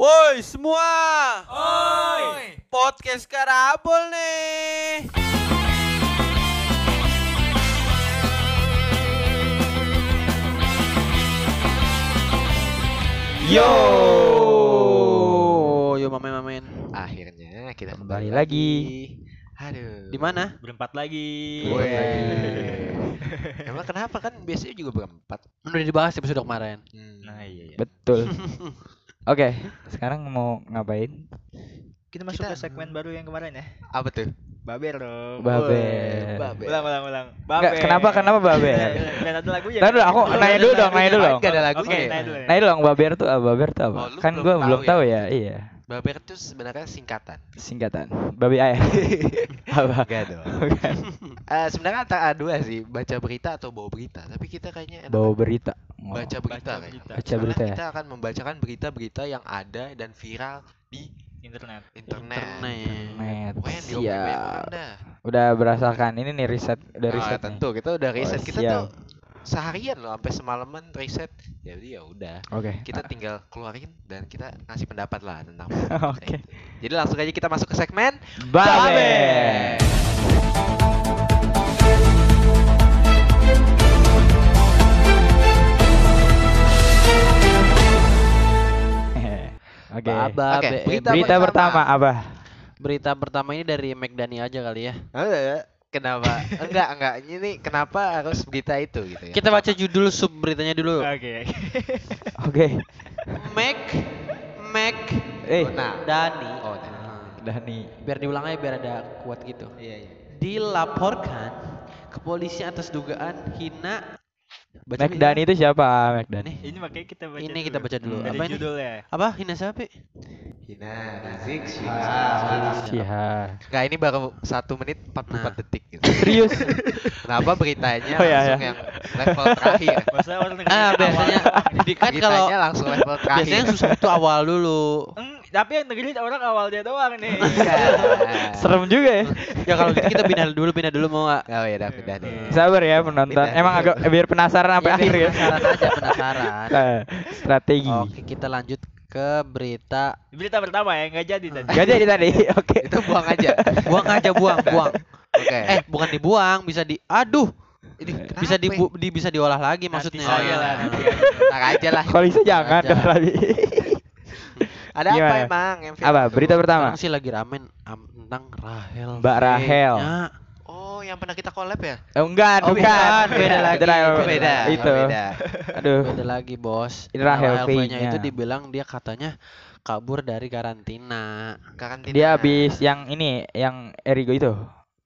Woi semua, Oi. podcast Karabol nih. Yo, yo mamen mamen. Akhirnya kita Kembali lagi. Aduh. Di mana? Berempat lagi. Weh. Emang kenapa kan biasanya juga berempat? Udah dibahas episode kemarin. Hmm. Nah iya, iya. Betul. Oke, sekarang mau ngapain? Kita masuk Kita- ke segmen baru yang kemarin ya. Apa tuh? Baber dong. Baber. Baber. Ulang ulang ulang. Enggak, kenapa kenapa baber? Dan ada lagunya. Ntar dulu, aku nanya dulu dong, nanya dulu dong. Enggak ada lagunya. ya? nanya dulu. Dong, baber tuh apa? Baber tuh apa? Oh, kan gua tahu belum ya? tahu ya, iya. Baber itu sebenarnya singkatan. Singkatan. Babi ayah. apa? Enggak dong. Eh, sebenarnya antara dua sih, baca berita atau bawa berita. Tapi kita kayaknya enak Bawa berita. Oh. baca berita Baca berita. Baca Karena berita ya? Kita akan membacakan berita-berita yang ada dan viral di Internet. internet. Internet. Net. Pokoknya diomongin banyak Siap. Udah berasakan ini nih riset, udah Ah, riset. nih. tentu kita udah riset Oh, kita siap. tuh seharian loh sampai semalaman riset jadi ya udah Oke. kita tinggal keluarin dan kita ngasih pendapat lah tentang Oke. jadi langsung aja kita masuk ke segmen Babe. Oke. Oke, be- berita Berita pertama apa? Berita pertama ini dari McDani aja kali ya. Eh, kenapa enggak enggak ini kenapa harus berita itu gitu ya Kita baca judul sub beritanya dulu. Oke. Oke. Mac Mac Eh, nah Dani. oh nah. Dani. Biar diulang aja biar ada kuat gitu. iya iya Dilaporkan ke polisi atas dugaan hina Baca Mac Dani itu siapa? Mac Dani. Ini makanya kita baca Ini kita baca dulu. Dari Apa ini? judulnya. Apa hina siapa? Hina Rizik Syihab. Enggak ini baru satu menit 44 Nah. detik gitu. Serius? Kenapa beritanya Oh, iya, langsung iya. yang level terakhir? Masa orang Ah, awal biasanya di kan kalau langsung level terakhir. biasanya susah itu awal dulu. Tapi yang dengerin orang awalnya doang nih. Iya. Serem juga ya. Ya kalau gitu kita pindah dulu, pindah dulu mau nggak? Oh ya udah pindah nih. Sabar ya penonton. Pindah. Emang agak biar penasaran sampai Ya, akhir biar ya. Penasaran aja, penasaran. Eh, Strategi. Oke, kita lanjut ke berita. Berita pertama ya, nggak jadi tadi. Gak jadi tadi. Oke. Itu buang aja. Buang aja, buang, buang. Oke. Eh, bukan dibuang, bisa di aduh, ini bisa kenapa dibu di bisa diolah lagi maksudnya. Oh iya lah, nanti. Aja lah. Kalau bisa jangan Aja. Ada apa Gimana? emang? yang Apa? Berita pertama. Sekarang sih lagi ramen am- tentang Rahel. Mbak. Rahel. Oh, yang pernah kita collab ya? Oh, enggak, Oh, bukan. bukan, beda lagi. Itu beda. Itu. Beda. Aduh. Beda lagi, Bos. Ini Rahel V-nya itu dibilang dia katanya kabur dari karantina. Karantina. Dia habis yang ini, yang Erigo itu.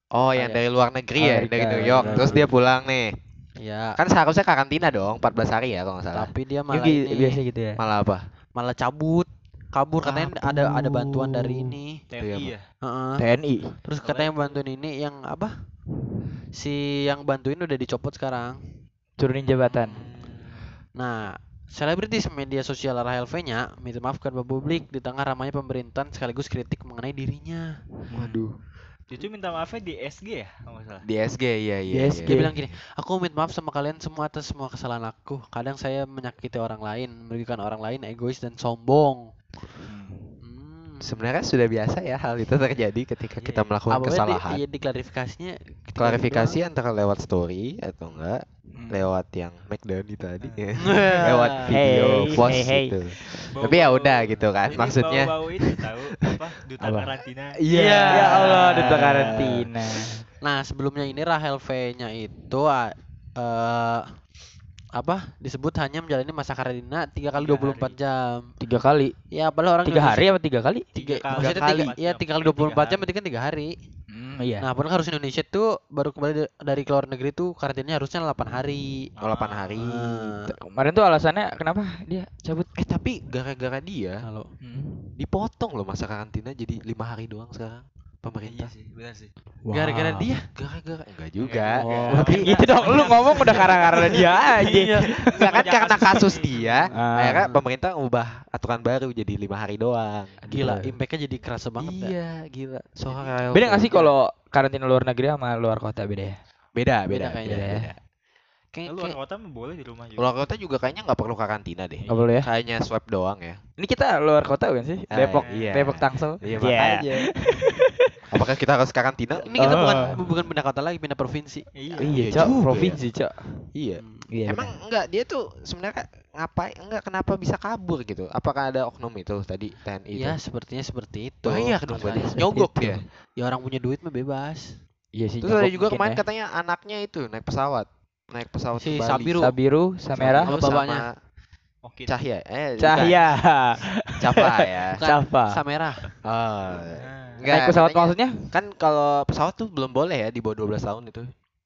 Oh, yang Kayak- dari luar negeri Oh, ya, dari- dari New York. Terus dia pulang nih. Ya, Kan seharusnya karantina dong, 14 hari ya kalau nggak salah. tapi dia malah Yugi ini biasa gitu ya. Malah apa? malah cabut. Kabur katanya ada ada bantuan dari ini. TNI ya. Heeh. TNI. Terus katanya bantuin ini yang apa? Si yang bantuin udah dicopot sekarang. Turunin jabatan. Nah, selebritis media sosial Rahel V-nya minta maaf kepada publik di tengah ramainya pemerintahan sekaligus kritik mengenai dirinya. Waduh. Cucu minta maafnya di SG ya, kalau nggak salah. Di SG iya Di iya. SG. Dia iya. bilang gini, aku minta maaf sama kalian semua atas semua kesalahan aku. Kadang saya menyakiti orang lain, merugikan orang lain, egois dan sombong. Hmm. Sebenarnya sudah biasa ya hal itu terjadi ketika kita Iya. melakukan Awalnya kesalahan. Di, iya, diklarifikasinya kita Klarifikasi bilang, antara lewat story atau enggak Hmm. lewat yang McDonald tadi ya. "Wah, lewat video Hey, post hey, hey. gitu. Bau- Tapi ya bau- udah gitu kan, ini maksudnya- bau-bau itu tahu apa? Duta Apa? karantina. Iya. Ya Allah, duta karantina. Nah, sebelumnya ini Rahel V-nya itu eh apa disebut hanya menjalani masa karantina 3 kali Tiga 24 hari. jam. Tiga kali. Ya, padahal orang Tiga Indonesia- hari apa tiga kali? tiga, Tiga kali. maksudnya Tiga tiga, kali. ya tiga kali 24 jam berarti kan tiga hari. Hmm, iya. Nah, padahal harus Indonesia tuh baru kembali da- dari keluar negeri tuh karantinanya harusnya 8 hari. Oh, 8 hari. Ah. Kemarin tuh alasannya kenapa dia cabut? Eh tapi gara-gara dia Halo. dipotong loh masa karantina jadi lima hari doang sekarang pemerintah. Iya sih, benar sih. Gara-gara dia. Gara-gara enggak juga. Oh. Tapi gitu dong, lu ngomong udah karena-karena dia aja. Enggak kan karena kasus dia, Ah. akhirnya pemerintah ngubah aturan baru jadi lima hari doang. Gila, Gitu. impact-nya jadi kerasa banget ya. Iya, gila. Soal Beda gak sih kalau karantina luar negeri sama luar kota beda ya? beda, Beda beda, kayaknya beda, ya. beda. Ya, Kayak, luar kayak kota mah boleh di rumah juga. Luar kota juga kayaknya nggak perlu karantina deh. Nggak boleh ya? Kayaknya swab doang ya. Ini kita luar kota bukan sih? Ah, Depok, iya. Depok Tangsel. Iya, Iya. makanya. Apakah kita harus karantina? ini kita bukan Oh. bukan pindah kota lagi, pindah provinsi. Iya. Iya, Iya Cok. juga Provinsi, Cok. Iya. Hmm. Iya. Emang enggak dia tuh sebenarnya ngapain enggak kenapa bisa kabur gitu? Apakah ada oknum itu tadi TNI itu? Iya, sepertinya seperti itu. Banyak dong Makanya berarti. Nyogok dia. Ya orang punya duit mah bebas. Iya sih. Terus ada juga kemarin ya. katanya anaknya itu naik pesawat. Naik pesawat Si ke Bali. Sabiru. Sabiru, Samera, Sama Sama bapaknya. Oke. Cahya. Eh, Cahya. Capa ya. Bukan. Safa. Samera. Oh. Nah. Enggak, Naik pesawat katanya- maksudnya? Kan kalau pesawat tuh belum boleh ya di bawah 12 tahun itu.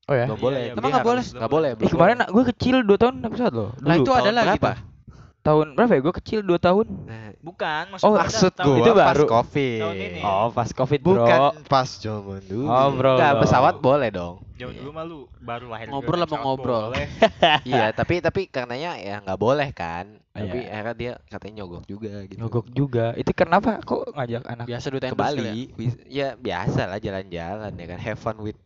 Oh ya. Belum Iya, boleh. iya, Dia Emang nggak harus- boleh? Nggak boleh. Ih, belum kemarin gue kecil 2 tahun naik pesawat loh. Lah Dulu. itu ada tahun lagi berapa? tuh. Tahun berapa ya? Gue kecil 2 tahun. Nah, Bukan, maksud Oh, maksud tahun- gua itu pas baru. Covid. Tahun ini. Oh, pas Covid, Bro. Bukan pas zaman dulu. Oh, bro. Enggak, pesawat boleh dong. Jauh Iya. dulu mah lu baru lahir Ngobrol apa pesawat ngobrol? boleh. iya, tapi tapi karenanya ya nggak boleh kan. Ah, Tapi iya. akhirnya dia katanya nyogok juga gitu. Nyogok juga. Itu kenapa kok ngajak anak? Biasa duit ke ya. Bali. Bis- Ya biasa lah jalan-jalan ya kan. Have fun with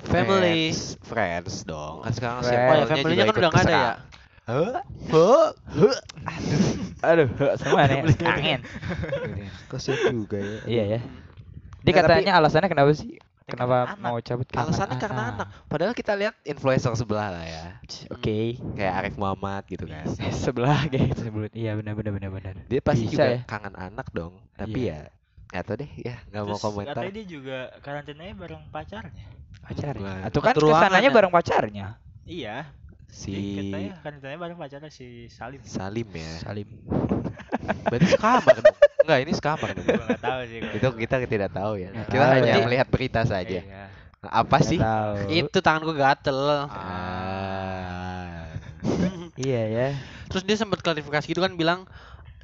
Family. friends, friends dong. Kan sekarang Friends. Oh ya, family-nya kan udah nggak ada ya. Huh? Huh? Huh? Aduh, sama nih. Angin. Kasian juga ya. Iya ya. Dia tapi- katanya alasannya kenapa sih? Kenapa karena mau cabut Alasannya karena anak. Padahal kita lihat influencer sebelah lah ya. Oke. Kayak Arif Muhammad gitu kan. Sebelah kayak sebelum. Iya benar benar benar benar. Dia pasti Bisa juga ya? kangen anak dong. Tapi ya nggak tahu deh ya nggak mau komentar. katanya dia juga karantinanya bareng pacarnya. Pacarnya. Atau kan ke sananya ya? bareng pacarnya. Iya. Si Katanya karantinanya bareng pacarnya si Salim. Salim ya. Salim. Berarti sekamar dong. Enggak, ini sekamar dong. Tahu sih. Itu kita tidak tahu ya. Nggak Kita tahu. hanya melihat berita saja. Iya. Apa sih? Tahu. Itu tangan gue gatel. Ah. Iya ya. Terus dia sempat klarifikasi gitu kan bilang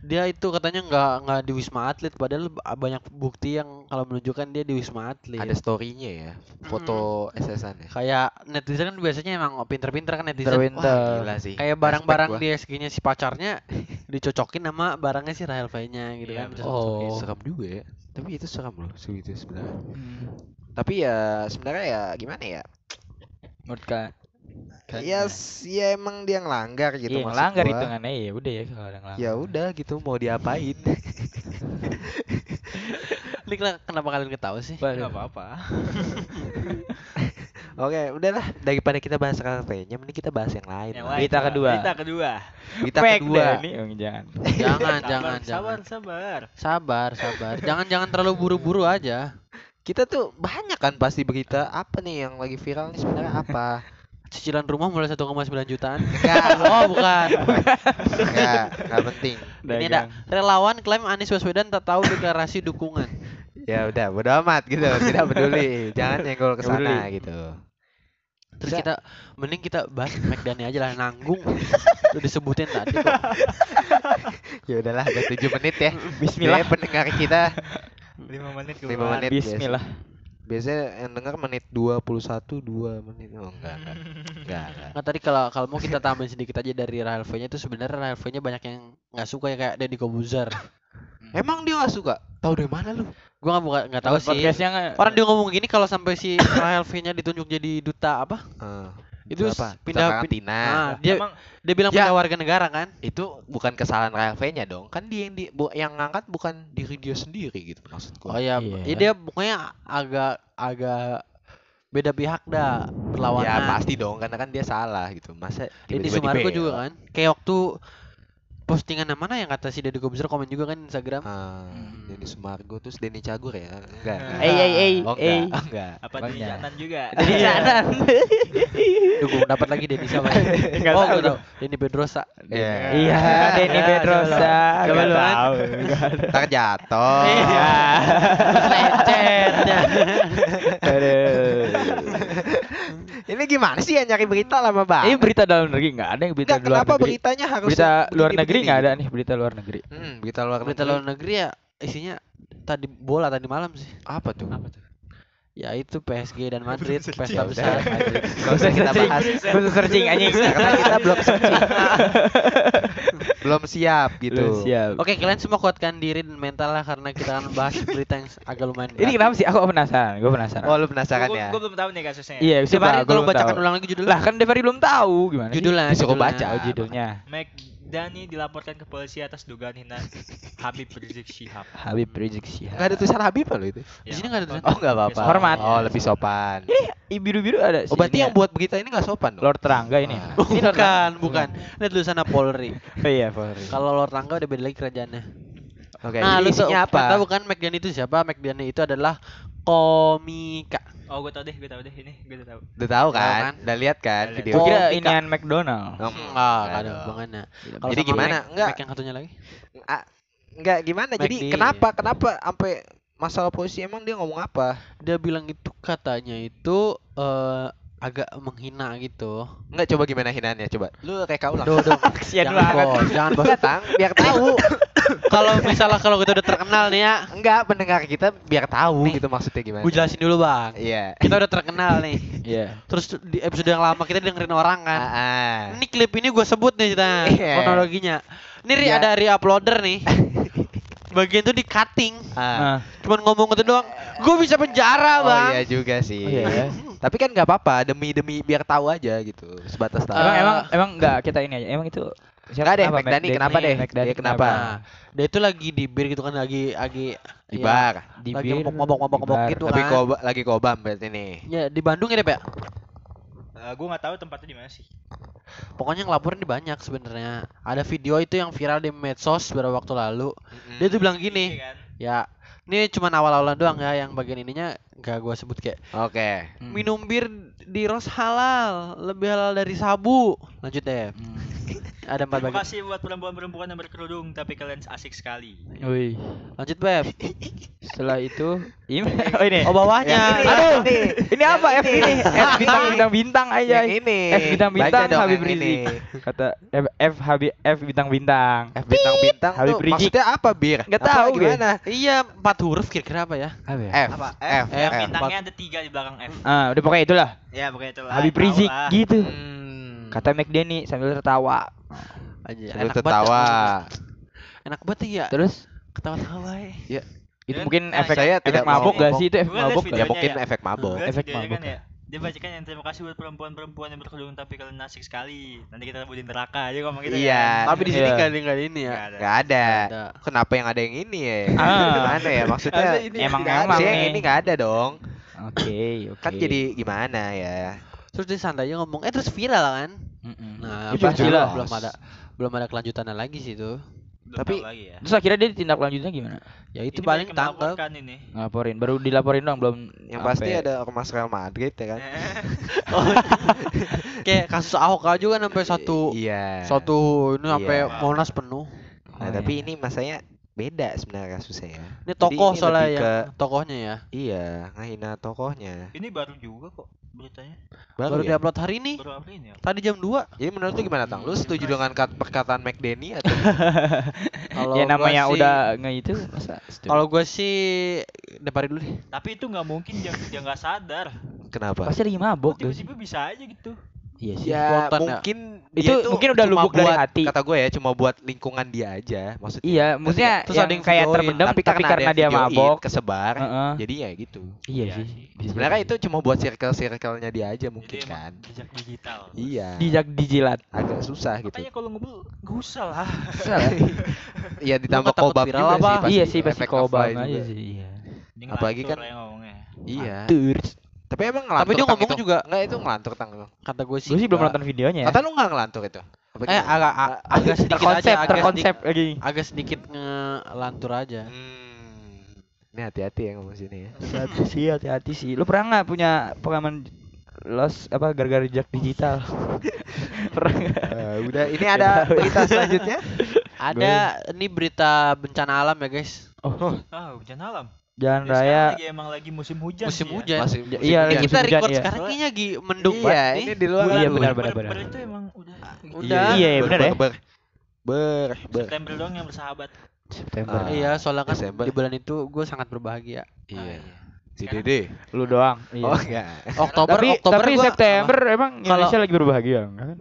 dia itu katanya nggak nggak di wisma atlet padahal banyak bukti yang kalau menunjukkan dia di wisma atlet. Ada story-nya ya. Foto SS-an ya. Kayak netizen kan biasanya emang pinter-pinter kan netizen. Wah, gila sih. Kayak barang-barang gua. di SG-nya si pacarnya dicocokin sama barangnya si Rahel V-nya gitu Iya, kan. dicocokin. Oh, seram juga ya. Tapi itu seram loh, segitu sebenarnya. Hmm. Tapi ya sebenarnya ya gimana ya? Menurut kalian? Ya, s- ya emang dia ngelanggar gitu Iya, ngelanggar gua. hitungannya ya udah ya kalau ada ngelanggar. Ya udah gitu mau diapain? Ini kena- kenapa kalian ketawa sih? Enggak apa-apa. Oke, udahlah daripada kita bahas karakternya, mending kita bahas yang lain. Yang lah. lain, Berita kedua. Berita kedua. Berita Fake kedua. ini, oh, jangan. Jangan, Sabar, jangan, sabar, jangan. sabar. Sabar, sabar. Jangan jangan terlalu buru-buru aja. Kita tuh banyak kan pasti berita apa nih yang lagi viral nih sebenarnya apa? Cicilan rumah mulai 1,9 jutaan. Enggak, Oh, bukan. enggak, enggak penting. Ini ada relawan klaim Anies Baswedan tak tahu deklarasi dukungan. Ya udah, bodo amat gitu, tidak peduli. Jangan nyenggol ke sana gitu. Terus Bisa. kita mending kita bahas McDani aja lah nanggung. Udah disebutin tadi kok. Ya udahlah, udah 7 menit ya. Bismillah. Biasanya pendengar kita 5 menit Lima keluar. menit. Bismillah. Biasanya yang dengar menit 21 2 menit. Oh, enggak, enggak. Enggak, enggak. Nah tadi kalau kalau mau kita tambahin sedikit aja dari Rahel V-nya itu sebenarnya Rahel V-nya banyak yang nggak suka ya kayak Deddy Kobuzer. Emang dia gak suka? Tahu dari mana lu? Gua nggak buka nggak tahu sih. Podcastnya nggak. Orang dia ngomong gini kalau sampai si Rahel V-nya ditunjuk jadi duta apa? Eh, Itu apa? pindah- karantina. Nah, dia Emang dia bilang Ya. pindah warga negara kan? itu bukan kesalahan RLV-nya dong. Kan dia yang di, bu- yang ngangkat bukan diri dia sendiri gitu maksud Oh ya, Iya. ya dia pokoknya agak agak beda pihak dah perlawanan. Ya pasti dong karena kan dia salah gitu. Masa Deddy tiba-tiba Sumargo dibela? juga kan. Kayak waktu postingan yang mana yang kata si Deddy Kobuzer komen juga kan Instagram. Ah, Hmm. Denny Sumargo terus Denny Cagur ya? Enggak. enggak. Eh, eh, eh, Oh, enggak. Oh, enggak. apa Bang di Jan. Janan juga? Jadi jalan. Duh, gua dapat lagi Deddy siapa? ya? Nggak oh, tahu tahu. Denny Pedrosa. Iya. Iya, Denny Pedrosa. coba lu. Kan. tahu. Nggak ada. Ntar jatuh. Iya. Terus lecetnya. Ini gimana sih yang nyari berita lama banget? Ini berita dalam negeri nggak ada yang berita Enggak, luar kenapa negeri. beritanya harus Berita luar negeri nggak ada nih berita luar negeri. Hmm, berita luar Berita negeri. luar negeri ya isinya tadi bola tadi malam sih. Apa tuh? Apa tuh? Ya itu PSG dan Madrid pesta Ya besar. udah. Madrid. Gak usah kita bahas Gak usah searching anjing. karena kita belum searching. belum siap gitu. Belum siap. Oke, kalian semua kuatkan diri dan mental lah karena kita akan bahas berita yang agak lumayan Ini kenapa sih? Aku penasaran. Gue penasaran. Oh lu penasaran Gue ya? belum tahu nih kasusnya. Iya, tolong belum bacakan tahu. ulang lagi judulnya. Lah kan Devari belum tahu gimana sih? Judulnya, Disuruh judulnya. baca. Oh, judulnya. Mac Dani dilaporkan ke polisi atas dugaan hina Habib Rizik Syihab. Habib Rizik Syihab. Enggak ada tulisan Habib lo itu. Di sini nggak ada tulisan. Oh enggak apa-apa. Hormat. Oh lebih sopan. Ih, biru-biru ada. Oh berarti sini yang ya. buat berita ini nggak sopan dong? Lord Terangga ini. Ah. Ini Lord Bukan, bukan. Ini tulisan Polri. Oh iya, Polri. Kalau Lord Rangga udah beda lagi kerajaannya. Oke. nah, jadi lu isinya apa? tahu bukan McDani itu siapa? McDani itu adalah komika. Oh, gue tau deh, gue tau deh ini, gue udah tahu. Udah tahu Tahu kan? kan? Udah lihat kan Udah lihat. video? Gue kira Komika. inian McDonald. Oh, Enggak, enggak ada dong. hubungannya. Jadi gimana? Mac- Enggak. Mac yang satunya lagi? Ah, enggak gimana? Jadi McD. kenapa? Kenapa sampai masalah polisi emang dia ngomong apa? Dia bilang itu katanya itu eh agak menghina gitu. Enggak coba gimana hinanya coba. Lu reka ulang. Duh, duh. Kasihan jangan banget. bos, jangan bos. Enggak, Tang, biar tahu. Kalau misalnya kalau kita udah terkenal nih ya, Enggak, pendengar kita biar tahu Nih. gitu maksudnya gimana. gue jelasin dulu bang. Iya. Kita udah terkenal nih. Iya. Terus di episode yang lama kita dengerin orang kan. Ah, ah. Ini klip ini gue sebut nih kita Iya. kronologinya. Ini Ri, Iya. ada re-uploader nih. Bagian tuh di cutting. Ah. Nah, Cuman ngomong itu doang. Gue bisa penjara Oh bang. iya juga sih. Oh, iya ya. Tapi kan nggak apa-apa demi demi biar tahu aja gitu. Sebatas tahu. emang emang emang enggak kita ini aja. Emang itu Enggak deh, kenapa McDani kenapa deh? Dia kenapa? Nah, dia itu lagi di bir gitu kan lagi lagi Di ya, bar. Di lagi di bar. gitu Tapi kan. koba, lagi kobam berarti nih. Ya di Bandung ya Dep ya. gue nggak tahu tempatnya di mana sih. Pokoknya ngelaporin di banyak sebenarnya. Ada video itu yang viral di medsos beberapa waktu lalu. Dia tuh bilang gini, Iya kan? ya ini cuma awal-awalan doang ya yang bagian ininya gak gua sebut kayak Oke. Hmm. minum bir di Ros halal, lebih halal dari sabu. Lanjut deh. Hmm. Ada empat Terima bagian. kasih buat perempuan-perempuan yang berkerudung tapi kalian asik sekali. Wih. Lanjut Beb. Setelah itu ini oh ini. Oh bawahnya. Ini, Aduh. ini. Ini apa F ini? F bintang bintang bintang aja. Yang ini. F bintang bintang Habib. Rizik. Kata F F Habib F bintang bintang. F bintang bintang Habib Rizik. maksudnya apa bir? Nggak tahu, gimana? Iya, empat huruf kira-kira apa ya? Apa ya? F. Apa? F. Yang F. bintangnya ada tiga di belakang F. Ah, udah pokoknya itulah. Ya pokoknya itu lah. Habib Rizik gitu. Hmm. Kata McDani sambil tertawa. Aja. Sambil Enak tertawa. banget. Enak banget ya. Terus Ketawa-tawa ya. itu mungkin efek saya efek tidak mabuk gak sih itu efek mabuk Ya mungkin ya. efek mabuk. Efek mabuk. ya. Dia bacakan yang terima kasih buat perempuan-perempuan yang berkerudung tapi kalian asik sekali. Nanti kita rebutin neraka aja ngomong gitu Iya. kan. Tapi di sini Iya. nggak ada nggak ini ya. Nggak ada. Gak ada. Ada. Kenapa yang ada yang ini ya? Ah. Gimana ya maksudnya? Ini Emang- nggak ada. emang Sih, yang nih. ini nggak ada dong. Oke, oke. Kan jadi gimana ya? Terus dia santai aja ngomong, eh terus viral kan? Mm-mm. Nah, Ya, belum- pastilah. belum ada belum ada kelanjutannya lagi sih itu. Belum Tapi- lagi ya. Terus akhirnya dia tindak lanjutnya gimana? Ya itu Ini paling tangkap. ini. Ngelaporin, baru dilaporin doang belum Yang pasti sampai- ada ormas Real Madrid ya kan? Kayak kasus Ahok aja kan sampai satu Iya. satu ini sampai Iya. Monas penuh. Nah, Oh, tapi iya. ini masanya beda sebenarnya kasusnya ya. Ini Jadi tokoh ini soalnya ya, ke- tokohnya ya. Iya, ngahina tokohnya. Ini baru juga kok beritanya. Baru, ya? diupload hari ini. Baru ini ya? Tadi jam 2. Jadi menurut lu gimana, Tang? Lu setuju dengan kat- perkataan McDenny atau Kalau ya namanya sih- udah nge itu masa setuju? Kalau gue sih depari dulu deh. Tapi itu nggak mungkin dia dia nggak sadar. kenapa? pasti lagi mabok tiba-tiba bisa aja gitu. Iya sih. Ya, spontan ya. mungkin Itu dia tuh mungkin udah cuma lubuk dari buat- hati. Kata gue ya, cuma buat lingkungan dia aja. Maksudnya Iya, maksudnya Terus yang kayak terpendam tapi, tapi, karena, dia mabok. kesebar. Heeh. Jadi ya gitu. Iya Iya sih. sih. Sebenarnya itu cuma buat circle-circle-nya dia aja mungkin Jadi kan. jejak digital. Iya. dijak dijilat. Agak susah gitu. Makanya kalau ngebul gak usah lah. Iya ditambah kobam juga apa? sih pasti. iya sih pasti kobam aja sih. Iya. Apalagi kan- ya ngomongnya. Iya. Terus. Tapi emang ngelantur Tapi dia ngomong itu? juga. Enggak itu ngelantur tang. Kata gue sih. Gue sih belum enggak. nonton videonya ya. Kata lu nggak ngelantur itu? Apa Eh gimana? agak agak sedikit terkonsep, aja, agak terkonsep sedikit, lagi. agak sedikit ngelantur aja. Hmm. Ini hati-hati ya ngomong sini ya. Hati-hati sih, hati-hati sih. Lu pernah nggak punya pengalaman los apa gara-gara jejak digital? pernah nggak? Eh, udah ini ada berita selanjutnya. Ada ini berita bencana alam ya guys. Oh, Ah, hujan alam. Jalan Ya, sekarang raya. lagi emang lagi musim hujan. Musim sih ya. hujan. Masih Ya, musim iya, Ini hujan. kita musim hujan, record iya. sekarang kayaknya lagi mendung Iya, banget ini di luar. Iya, benar, benar, benar. itu emang udah. gitu. Udah. Iya, iya, benar ya. ber- ber ber ber. September doang yang bersahabat. September. Ah. Iya, soalnya kan Desember. di bulan itu gue sangat berbahagia. Iya. Si Dede. Lu doang. Iya. Oh enggak. Oktober tapi Oktober tapi gua September emang Kalau- Indonesia lagi berbahagia enggak kan?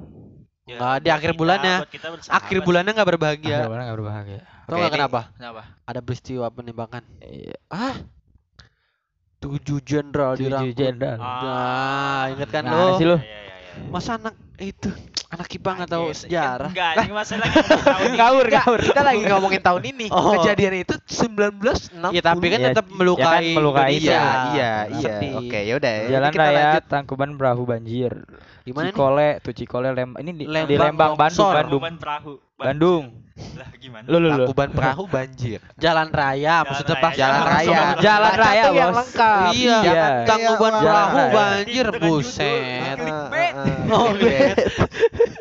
Ya, Nggak, di akhir bulannya. apa? akhir bulannya nggak Akhir berbahagia. bulan enggak berbahagia. Tahu nggak kenapa? Kenapa? Ada peristiwa penembakan. Iya. Ah, Tujuh jenderal Tujuh dirangkul. jenderal. Nah, inget kan lo? sih lu? Iya, iya, iya. Masa anak itu anak kipa nggak tahu sejarah? Enggak, ini masalah lagi ngomong tahun ini. Ngawur, ngawur. kita lagi ngomongin tahun ini. Oh. Kejadian itu 1960. Ya tapi kan Ya, tetap ya melukai. kan melukai Indonesia. Iya, iya, iya. Oke, yaudah. ya. Jalan kita raya lanjut. Tangkuban Perahu banjir. Gimana nih? Cikole, tuh Cikole Lembang. Ini di, di Lembang, Bandung. Bandung. Beban perahu. Bandung. Lah gimana? Lu lu lu. Tangkuban perahu banjir. Jalan raya, Jalan maksudnya raya, pas Jalan raya. Jalan raya, tuh yang Bos. lengkap. Iya, Iya. tangkuban Kayak perahu orang. banjir, buset. Oh, Clickbait.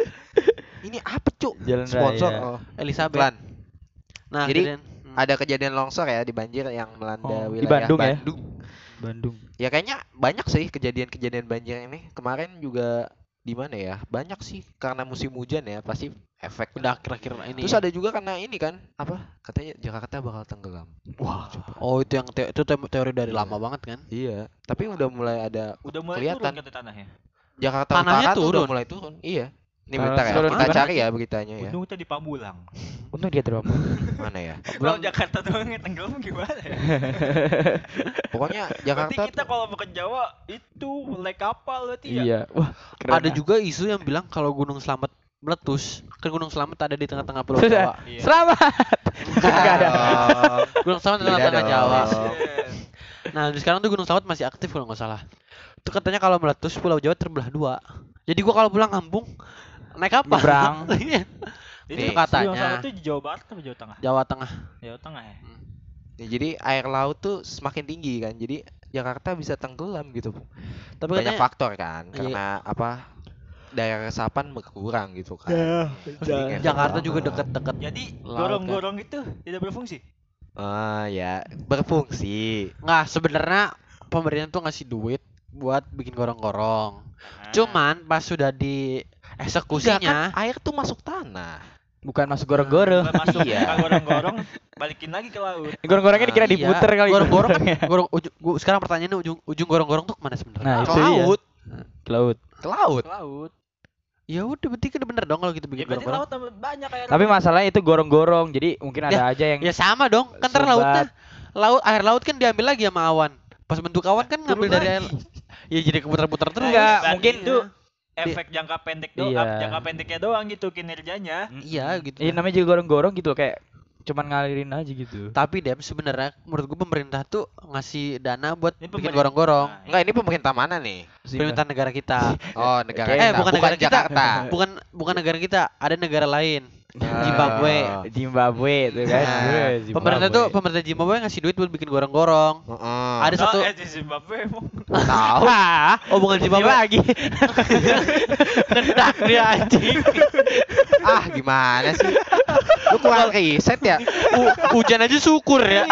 Ini apa, Cuk? Jalan Sponsor. raya. Oh. Elizabeth. Iklan. Nah, Jadi, kejadian- hmm. Ada kejadian longsor ya di banjir yang melanda Oh, di wilayah Bandung ya? Bandung. Bandung. Ya kayaknya banyak sih kejadian-kejadian banjir ini. Kemarin juga di mana ya? Banyak sih karena musim hujan ya, pasti efek. udah akhir-akhir ini. Terus ada juga karena ini kan, apa? Katanya Jakarta bakal tenggelam. Wah, Oh, itu yang te- itu te- teori dari lama banget kan? Iya, tapi udah mulai ada Udah mulai Kelihatan. turun tanahnya. Jakarta Tanahnya Utara tuh udah turun. mulai turun. Iya. Ini bentar ya, turun kita cari ya beritanya ya. Untung tadi Pamulang. Untung dia terus. Mana ya? Kalau Jakarta doang yang tenggelam gimana ya? Pokoknya Berarti Jakarta kita tuh- kalau mau ke Jawa itu naik kapal berarti ya? Iya. Wah, keren. Ada juga isu yang bilang kalau Gunung Slamet meletus, kan Gunung Slamet ada di tengah-tengah Pulau. Jawa. Iya. Selamat. Enggak ada. Gunung Slamet di tengah-tengah. Jawa. Nah, di sekarang tuh Gunung Slamet masih aktif kalau nggak salah. Itu katanya kalau meletus Pulau Jawa terbelah dua. Jadi gua kalau pulang kampung naik apa? Nyebrang. Iya. Itu Itu katanya. Itu Jawa Barat atau Jawa Tengah? Jawa Tengah. Jawa Tengah ya? Ya, jadi air laut tuh semakin tinggi kan. Jadi Jakarta bisa tenggelam gitu. Tapi Banyak katanya faktor kan Iya. karena apa? Daerah resapan berkurang gitu kan. Jadi efek Jakarta lama. juga deket-deket. Jadi gorong-gorong itu tidak berfungsi? Ah ya, berfungsi. Nggak, sebenarnya pemerintah tuh ngasih duit buat bikin gorong-gorong. Nah, Cuman pas sudah di Enggak kan eksekusinya air tuh masuk tanah. Bukan masuk gorong-gorong. Bukan masuk Iya. bukan gorong-gorong, balikin lagi ke laut. Gorong-gorongnya dikira Iya, diputer kali. Gorong-gorong kan gorong ujung, gua, sekarang pertanyaannya ujung ujung gorong-gorong tuh ke mana sebenarnya? Nah, Ke laut, Ke laut. ke laut. laut. Ya udah berarti kan bener dong kalau gitu Ya bikin gorong-gorong. laut tambah banyak air. Tapi masalahnya itu gorong-gorong. Jadi mungkin ada aja yang Ya sama dong, kan Sobat. lautnya laut air laut kan diambil lagi sama awan. Pas bentuk awan kan ngambil Turun dari air. Ya jadi keputar-putar terus. Enggak, mungkin itu efek jangka pendek doang, Iya. jangka pendeknya doang gitu kinerjanya. Iya gitu. Iya namanya juga gorong-gorong gitu kayak cuman ngalirin aja gitu. Tapi Dem sebenarnya menurut gua pemerintah tuh ngasih dana buat Ini bikin pemerintah. gorong-gorong. Nah, Enggak, ini pemerintah mana nih? Pemerintah negara kita. Oh, negara Eh, kita, bukan negara kita. Jakarta. Bukan bukan negara kita, ada negara lain. Ah. Zimbabwe. Zimbabwe tuh kan. Nah, Weh, Zimbabwe. pemerintah tuh pemerintah Zimbabwe ngasih duit buat bikin gorong-gorong. Heeh. Ada satu Oh, eh, di Zimbabwe emang. tahu. Ah, oh bukan Zimbabwe lagi. Kendak dia anjing. ah, gimana sih? Lu kurang riset ya? U- hujan aja syukur ya.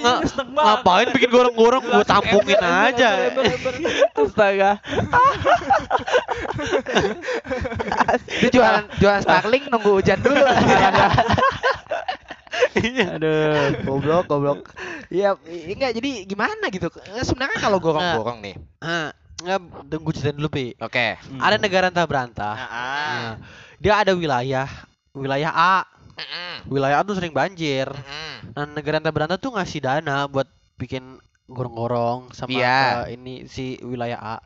Nga- ngapain bikin gorong-gorong gua tampungin aja. Astaga. Dia jualan jualan Starling nunggu hujan dulu. Aduh. goblok, goblok. Iya, i- enggak jadi gimana gitu. Eh, Sebenarnya kalau gorong-gorong nih. Ah, enggak tunggu cerita dulu, Pi. Oke. Ada negara entah berantah. Ah, Nah, dia ada wilayah wilayah A. Wilayah A tuh sering banjir. Nah, negara entah berantah tuh ngasih dana buat bikin gorong-gorong sama Iya. ke ini si wilayah A.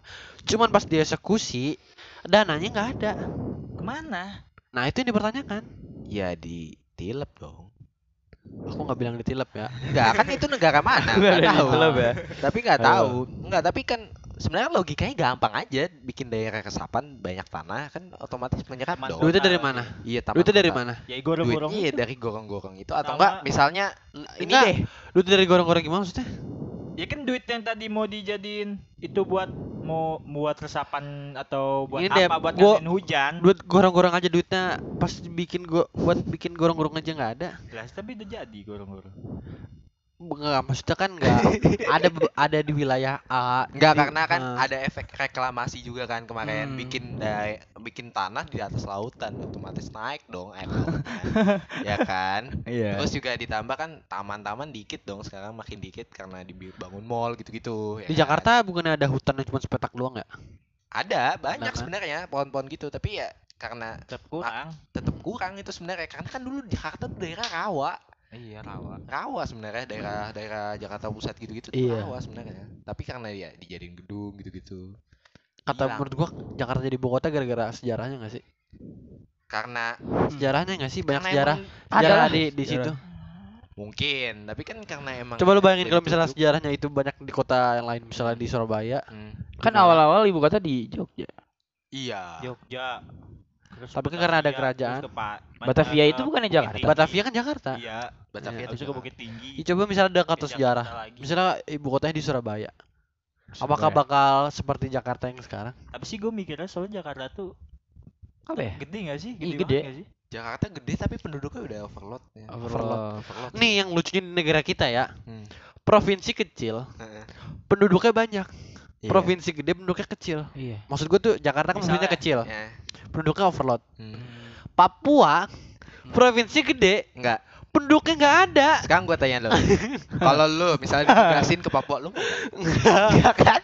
Cuman pas dieksekusi dananya nggak ada. Ke mana? Nah, itu yang dipertanyakan. Ya ditilep dong. Aku nggak bilang ditilep ya. Enggak, kan itu negara mana? Nggak tahu. ditilep ya. Tapi nggak tahu. Enggak, tapi kan sebenarnya logikanya gampang aja bikin daerah resapan banyak tanah kan otomatis menyerap dong. Duitnya dari mana? Iya, taman Duitnya dari mana? Ya gorong-gorong Duitnya ya itu. dari gorong-gorong itu atau enggak misalnya ini Enggak. deh. Duit dari gorong-gorong gimana maksudnya? Ya kan duit yang tadi mau dijadiin itu buat mau buat resapan atau buat Ini deh, apa? Buat gua- ngasihin hujan. Duit gorong-gorong aja duitnya pas bikin gua buat bikin gorong-gorong aja nggak ada. Jelas tapi udah jadi gorong-gorong. Enggak, maksudnya kan enggak ada ada di wilayah A. Enggak di- karena kan eh, ada efek reklamasi juga kan kemarin Hmm. bikin dai- bikin tanah di atas lautan otomatis naik dong air lautnya. ya kan Iya. terus juga ditambah kan taman-taman dikit dong sekarang makin dikit karena dibangun mall gitu-gitu ya di kan? Jakarta bukannya ada hutan yang cuma sepetak doang ya? ada banyak kan? sebenarnya pohon-pohon gitu tapi ya karena tetap kurang tetap kurang itu sebenarnya karena kan dulu Jakarta tuh daerah rawa iya rawa rawa sebenarnya daerah daerah Jakarta Pusat gitu-gitu tuh Iya. rawa sebenarnya tapi karena ya dijadiin gedung gitu-gitu Kata Hilang. menurut gua Jakarta jadi ibu kota gara-gara sejarahnya enggak sih? karena Sejarahnya enggak sih banyak karena sejarah? Sejarah di di sejarah. situ. mungkin tapi kan karena emang Coba lu bayangin kalau misalnya sejarahnya itu banyak di kota yang lain misalnya di Surabaya. hmm, Kan awal-awal ibu kota di Jogja. iya Jogja terus Tapi kan karena ada Batavia, kerajaan. Batavia itu bukannya Jakarta? Tinggi. Batavia kan Jakarta. iya Batavia Iya, itu habis itu Jakarta. Bukit Tinggi Ya, coba misalnya ada kata Ke sejarah. Misalnya ibu kotanya di Surabaya. Apakah bakal seperti Jakarta yang sekarang? tapi sih gue mikirnya soalnya Jakarta tuh Apa ya? gede gak sih Ih, gede, gede. banget nggak sih Jakarta gede tapi penduduknya udah overload ya. Overload. overload. Nih yang lucunya di negara kita ya. Hmm. Provinsi kecil, Heeh. penduduknya banyak. Iya. Provinsi gede penduduknya kecil. Iya. Maksud gue tuh Jakarta kan penduduknya kecil, Ya. penduduknya overload. Hmm. Papua provinsi gede, Enggak. Penduduknya nggak ada. Sekarang gua tanya lo. Kalau lu misalnya ditugasin ke Papua nggak? Iya kan?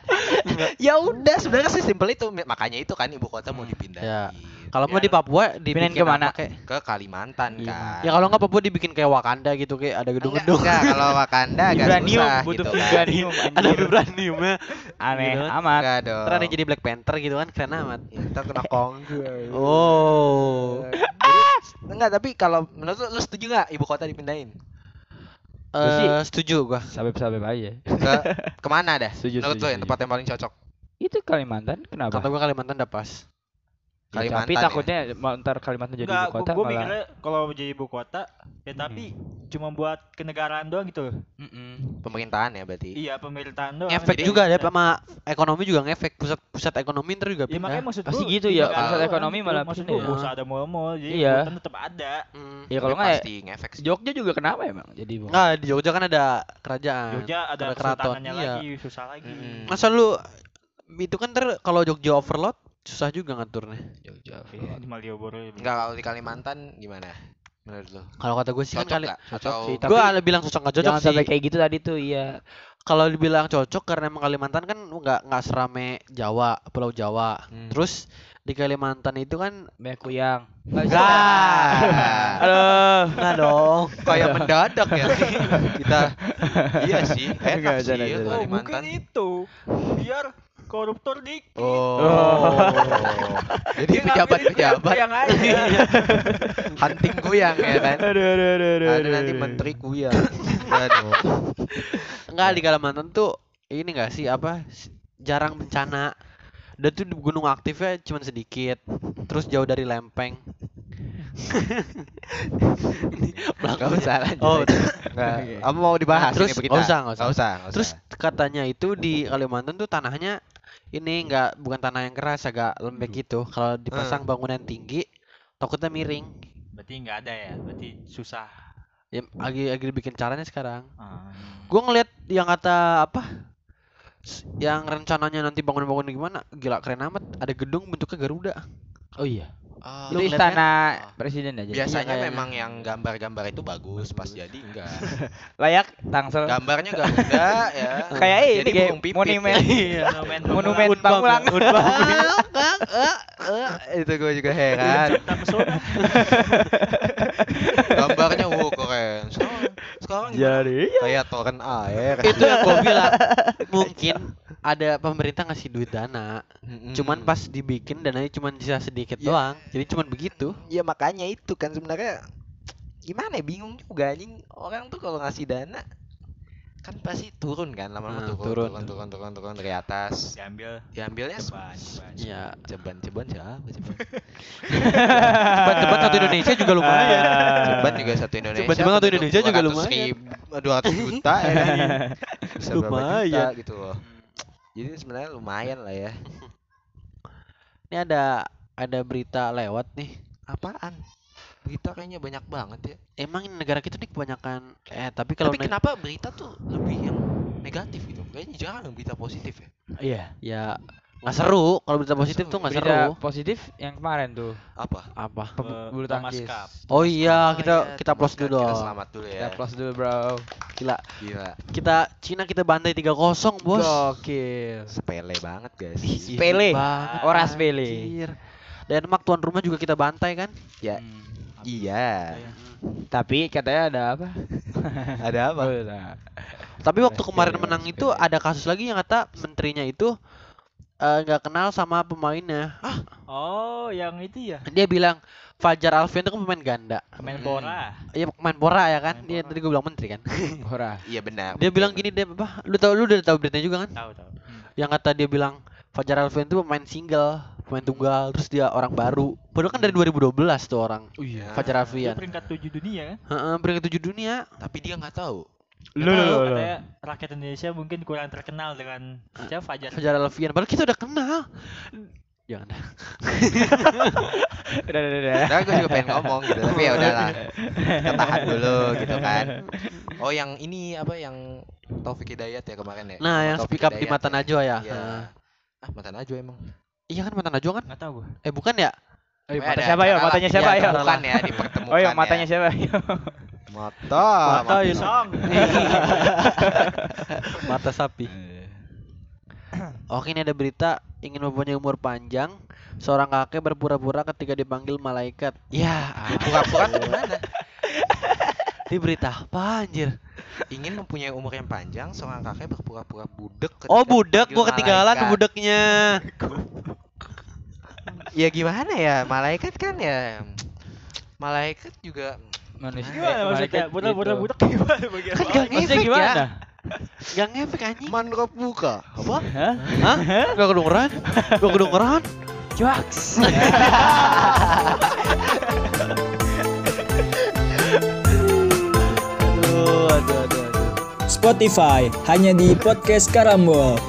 ya udah sebenarnya sesimpel itu. Makanya itu kan ibu kota mau dipindahin. Ya. Kalau mau Biar- di Papua Pindahin dibikin ke mana? apa kayak? Ke Kalimantan Iya. kan. Ya kalau nggak Papua dibikin kayak Wakanda gitu kayak ada gedung-gedung. enggak, kalau Wakanda agak Vibranium, susah butuh gitu kan. vibranium ada anjir. vibraniumnya. Aneh Gitu kan. amat. Enggak dong. Ada yang jadi Black Panther gitu kan keren amat. Ya, ntar kena konggu. Oh. Enggak, tapi kalau menurut lu, lu setuju nggak ibu kota dipindahin? Eh setuju gua. Sabep-sabep aja. Ke ke mana dah? Setuju, menurut setuju, lu yang tempat yang paling cocok? Itu Kalimantan kenapa? Kata gua Kalimantan udah pas. Ya, Kalimantan tapi ya? takutnya mau ntar Kalimantan jadi Enggak, ibu kota gue malah. mikirnya kalau jadi ibu kota ya tapi cuma buat kenegaraan doang gitu loh. Mm-mm. Pemerintahan ya berarti. Iya pemerintahan doang. Ngefek Jadi juga ada bisa- sama ekonomi juga ngefek pusat pusat ekonomi ntar juga Ya pindah. makanya maksud Pasti gua, gitu ya, pusat ekonomi malah maksud gua ya. nggak usah ada mall-mall jadi Iya. tetap ada. Hmm. Ya kalau Tapi nggak pasti ngefek sih. Jogja juga kenapa emang jadi ibu kota? Nggak, di Jogja kan ada kerajaan. Jogja ada ada keraton, kesultanannya iya. lagi, susah lagi. Masa lu itu kan ntar kalau Jogja overload susah juga ngaturnya. Jogja. Iya, di Malioboro ya. Enggak kalau di Kalimantan gimana? Menurut lu? Kalau kata gue sih kan Cocok kali? Cocok sih, gue tapi ada bilang cocok nggak cocok Jangan sih. sampai kayak gitu tadi tuh, iya. Kalau dibilang cocok karena emang Kalimantan kan nggak nggak serame Jawa, Pulau Jawa. Hmm. Terus di Kalimantan itu kan Banyak kuyang. enggak. Aduh. Enggak dong. kayak mendadak ya kita iya sih enak Enggak, sih jangan. Oh, Kalimantan mungkin itu. Biar koruptor dikit. oh jadi Dia ngambilin pejabat-pejabat yang aja. hunting kuyang ya kan Aduh, aduh, aduh, aduh, ada aduh, nanti menteri kuyang aduh Enggak di Kalimantan tuh ini enggak sih apa jarang bencana. Dan tuh di gunung aktifnya cuma sedikit. Terus jauh dari lempeng. Usah lanjut Oh, aja. Nggak, kamu mau dibahas Terus, ini berita nggak usah, nggak usah. Usah, nggak Terus usah. katanya itu di Kalimantan tuh tanahnya ini enggak bukan tanah yang keras agak lembek gitu. Kalau dipasang bangunan tinggi takutnya miring. Berarti nggak ada ya. Berarti susah. Ya, lagi lagi bikin caranya sekarang. Ah. Gua ngeliat yang kata apa? Yang rencananya nanti bangun-bangun gimana? Gila keren amat. Ada gedung bentuknya Garuda. Oh iya. Ah, Lu Itu kan? istana presiden aja. biasanya kayaknya. memang yang gambar-gambar itu bagus pas jadi enggak Layak Tangsel. gambarnya Garuda ya Kayak ini Jadi kayak burung pipit. monumen. Monumen Monumen Pamulang. Pamulang. itu gue juga heran gambarnya wow keren sekarang, sekarang? Jadi kayak toren air Itu yang gua bilang. Mungkin ada pemerintah ngasih duit dana. Mm-mm. Cuman pas dibikin dananya cuman sisa sedikit Ya. doang. Jadi cuman begitu. ya makanya itu kan sebenarnya gimana ya bingung juga anjing orang tuh kalau ngasih dana kan pasti turun kan lama-lama Nah, turun, turun. turun turun turun turun dari atas Diambil diambilnya ceban, ceban. Ya. ceban ceban siapa ceban Cepat-cepat satu Indonesia juga lumayan. ceban juga satu Indonesia Ceban-ceban satu penduduk Indonesia juga 200 lumayan. ribu- 200 juta ya kan berapa juta Lumayan. gitu loh jadi sebenarnya lumayan lah ya Ini ada ada berita lewat nih. apaan Berita kayaknya banyak banget ya. Emang negara kita nih kebanyakan eh tapi kalau Tapi kenapa berita tuh lebih yang negatif gitu? Kayaknya jarang berita positif ya. Iya. ya nggak seru kalau berita positif tuh nggak seru. Berita positif yang kemarin tuh. Apa? Apa? Pe- Eh, bulu tangkis. Oh iya, kita iya, kita Thomas plus dulu Cup. Kita dong. selamat dulu ya. Kita plus dulu, Bro. Gila. Gila. Kita Cina kita bantai 3-0, Bos. Gokil. Sepele banget guys. Sepele. banget, Orang sepele. anjir. Denmark tuan rumah juga kita bantai kan? Ya. Hmm. Iya. Tapi katanya ada apa? Ada apa? Oh, nah. Tapi waktu kemarin menang itu ada kasus lagi yang kata menterinya itu eh, nggak kenal sama pemainnya. Oh, yang itu ya. Dia bilang Fajar Alfian itu kan pemain ganda. Pemain Hmm. bola. Iya pemain Bora ya kan? Dia Bora. tadi gue bilang menteri kan. Ora. Iya benar. dia bilang benar. gini dia apa? Lu tahu lu udah tahu beritanya juga kan? Tahu tahu. Yang kata dia bilang Fajar Alfian itu pemain single, pemain tunggal, terus dia orang baru. Padahal kan dari 2012 tuh orang. Oh iya. Fajar Dia Alfian. peringkat 7 dunia kan? Heeh, peringkat tujuh dunia. Tapi dia nggak tahu. Lu lu, lu. rakyat Indonesia mungkin kurang terkenal dengan siapa Fajar. Fajar Alfian. Padahal kita udah kenal. Jangan dah. Udah, udah, udah. Nah, gue juga pengen ngomong gitu, tapi ya udahlah. Kita tahan dulu gitu kan. Oh, yang ini apa yang Taufik Hidayat ya kemarin ya? Nah, yang Taufik speak up di mata ya. Najwa ya. Iya. Heeh. Ah, mata Najwa emang. Iya kan mata Najwa kan? Enggak tahu gua. Eh bukan ya? Iya, Eh, mata siapa ya? Matanya lah. siapa Iya, ya? Bukan ya, dipertemukan Oh iya, ya. matanya siapa? Iya. Mata. Mata ya. Song. Mata sapi. Oke ini ada berita ingin mempunyai umur panjang Seorang kakek berpura-pura ketika dipanggil malaikat Ya Pura-pura tuh gimana? Ini berita apa anjir Ingin mempunyai umur yang panjang, seorang kakek berpura-pura budek Oh dipanggil gua ketinggalan malaikat. budaknya Ya gimana ya, malaikat kan ya Malaikat juga Manusia. Gimana maksudnya? Budak-budak gitu. budak gimana bagian Kan gak ngefek gimana? ya Gak ngefek anjing Manrop buka Apa? Hah? Hah? Gak kedengeran? Gak kedengeran? Jokes. Aduh, aduh, aduh, aduh. Spotify hanya di podcast Karambol.